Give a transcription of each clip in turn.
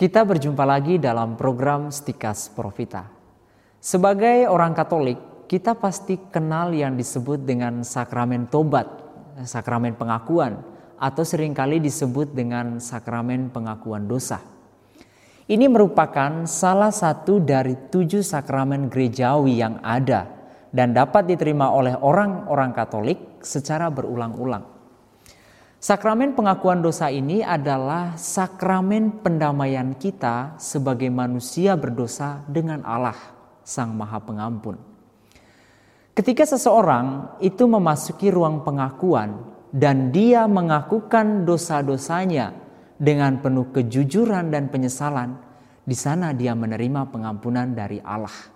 Kita berjumpa lagi dalam program Stikas Profita. Sebagai orang Katolik, kita pasti kenal yang disebut dengan sakramen tobat, sakramen pengakuan, atau sering kali disebut dengan sakramen pengakuan dosa. Ini merupakan salah satu dari tujuh sakramen gerejawi yang ada dan dapat diterima oleh orang-orang Katolik secara berulang-ulang. Sakramen pengakuan dosa ini adalah sakramen pendamaian kita sebagai manusia berdosa dengan Allah, Sang Maha Pengampun. Ketika seseorang itu memasuki ruang pengakuan dan dia mengakukan dosa-dosanya dengan penuh kejujuran dan penyesalan, di sana dia menerima pengampunan dari Allah.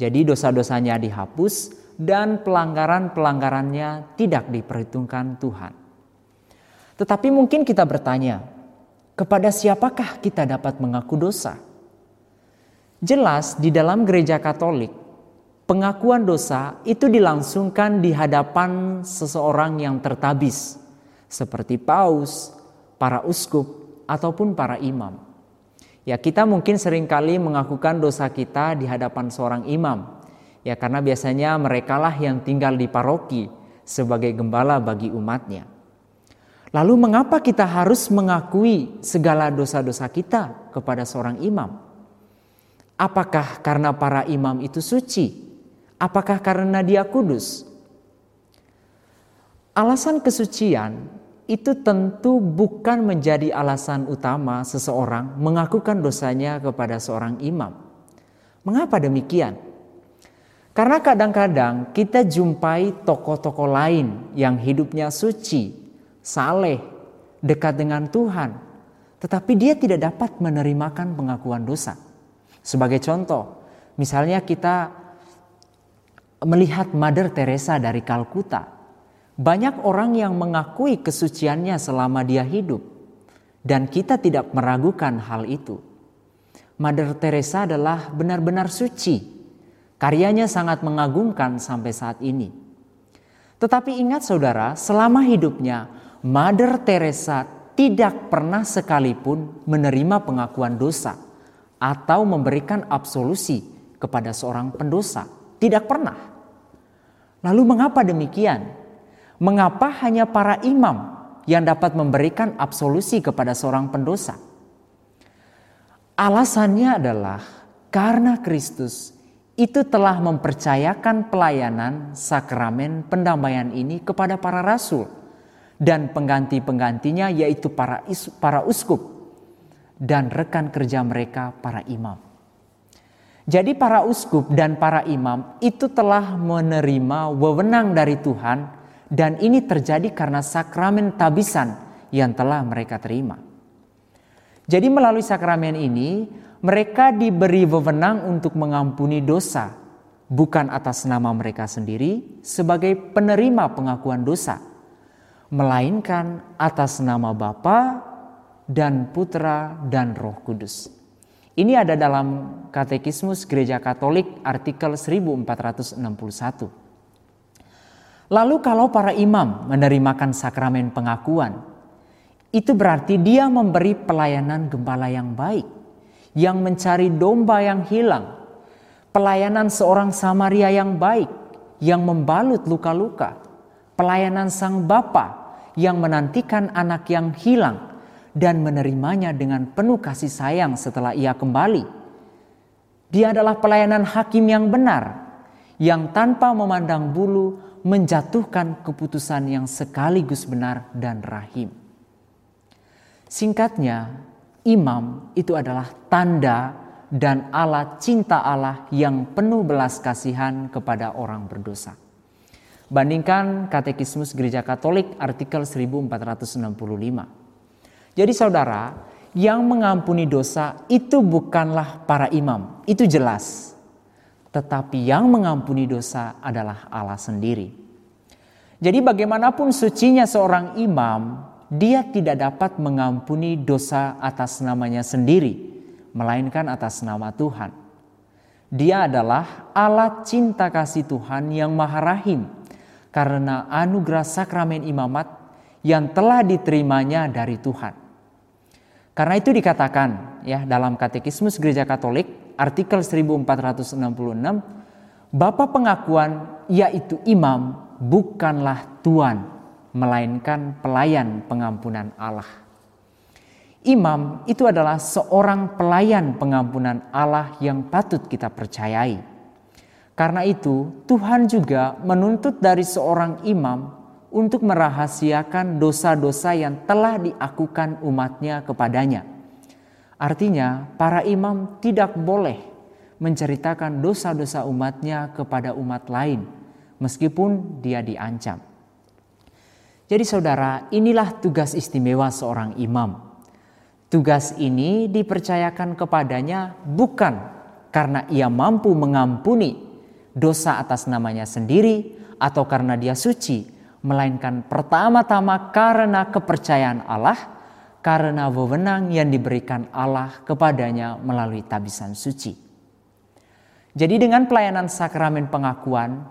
Jadi dosa-dosanya dihapus dan pelanggaran-pelanggarannya tidak diperhitungkan Tuhan. Tetapi mungkin kita bertanya, kepada siapakah kita dapat mengaku dosa? Jelas di dalam gereja Katolik, pengakuan dosa itu dilangsungkan di hadapan seseorang yang tertabis, seperti paus, para uskup, ataupun para imam. Ya, kita mungkin sering kali mengakukan dosa kita di hadapan seorang imam. Ya, karena biasanya merekalah yang tinggal di paroki sebagai gembala bagi umatnya. Lalu mengapa kita harus mengakui segala dosa-dosa kita kepada seorang imam? Apakah karena para imam itu suci? Apakah karena dia kudus? Alasan kesucian itu tentu bukan menjadi alasan utama seseorang mengakukan dosanya kepada seorang imam. Mengapa demikian? Karena kadang-kadang kita jumpai tokoh-tokoh lain yang hidupnya suci, saleh, dekat dengan Tuhan, tetapi dia tidak dapat menerimakan pengakuan dosa. Sebagai contoh, misalnya kita melihat Mother Teresa dari Kalkuta. Banyak orang yang mengakui kesuciannya selama dia hidup dan kita tidak meragukan hal itu. Mother Teresa adalah benar-benar suci. Karyanya sangat mengagumkan sampai saat ini. Tetapi ingat saudara, selama hidupnya Mother Teresa tidak pernah sekalipun menerima pengakuan dosa atau memberikan absolusi kepada seorang pendosa. Tidak pernah. Lalu mengapa demikian? Mengapa hanya para imam yang dapat memberikan absolusi kepada seorang pendosa? Alasannya adalah karena Kristus itu telah mempercayakan pelayanan sakramen pendamaian ini kepada para rasul dan pengganti-penggantinya yaitu para para uskup dan rekan kerja mereka para imam. Jadi para uskup dan para imam itu telah menerima wewenang dari Tuhan dan ini terjadi karena sakramen tabisan yang telah mereka terima. Jadi melalui sakramen ini mereka diberi wewenang untuk mengampuni dosa bukan atas nama mereka sendiri sebagai penerima pengakuan dosa melainkan atas nama Bapa dan Putra dan Roh Kudus. Ini ada dalam Katekismus Gereja Katolik artikel 1461. Lalu kalau para imam menerimakan sakramen pengakuan, itu berarti dia memberi pelayanan gembala yang baik, yang mencari domba yang hilang, pelayanan seorang Samaria yang baik, yang membalut luka-luka, pelayanan sang Bapa yang menantikan anak yang hilang dan menerimanya dengan penuh kasih sayang setelah ia kembali. Dia adalah pelayanan hakim yang benar, yang tanpa memandang bulu menjatuhkan keputusan yang sekaligus benar dan rahim. Singkatnya, imam itu adalah tanda dan alat cinta Allah yang penuh belas kasihan kepada orang berdosa. Bandingkan Katekismus Gereja Katolik artikel 1465. Jadi saudara, yang mengampuni dosa itu bukanlah para imam, itu jelas. Tetapi yang mengampuni dosa adalah Allah sendiri. Jadi bagaimanapun sucinya seorang imam, dia tidak dapat mengampuni dosa atas namanya sendiri, melainkan atas nama Tuhan. Dia adalah alat cinta kasih Tuhan yang maha rahim, karena anugerah sakramen imamat yang telah diterimanya dari Tuhan. Karena itu dikatakan ya dalam Katekismus Gereja Katolik artikel 1466 Bapak pengakuan yaitu imam bukanlah tuan melainkan pelayan pengampunan Allah. Imam itu adalah seorang pelayan pengampunan Allah yang patut kita percayai. Karena itu, Tuhan juga menuntut dari seorang imam untuk merahasiakan dosa-dosa yang telah diakukan umatnya kepadanya. Artinya, para imam tidak boleh menceritakan dosa-dosa umatnya kepada umat lain, meskipun dia diancam. Jadi, saudara, inilah tugas istimewa seorang imam. Tugas ini dipercayakan kepadanya bukan karena ia mampu mengampuni dosa atas namanya sendiri atau karena dia suci, melainkan pertama-tama karena kepercayaan Allah, karena wewenang yang diberikan Allah kepadanya melalui tabisan suci. Jadi dengan pelayanan sakramen pengakuan,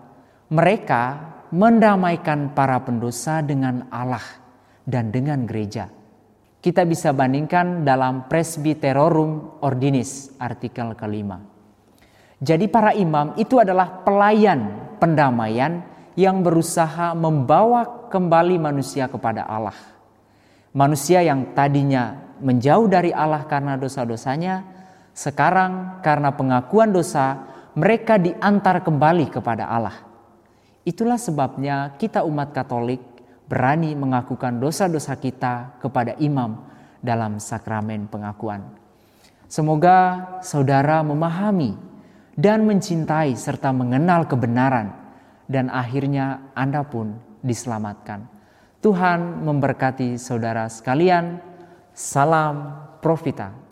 mereka mendamaikan para pendosa dengan Allah dan dengan gereja. Kita bisa bandingkan dalam Presbyterorum Ordinis artikel kelima. Jadi para imam itu adalah pelayan pendamaian yang berusaha membawa kembali manusia kepada Allah. Manusia yang tadinya menjauh dari Allah karena dosa-dosanya, sekarang karena pengakuan dosa, mereka diantar kembali kepada Allah. Itulah sebabnya kita umat Katolik berani mengakukan dosa-dosa kita kepada imam dalam sakramen pengakuan. Semoga saudara memahami dan mencintai serta mengenal kebenaran dan akhirnya Anda pun diselamatkan. Tuhan memberkati saudara sekalian. Salam Profita.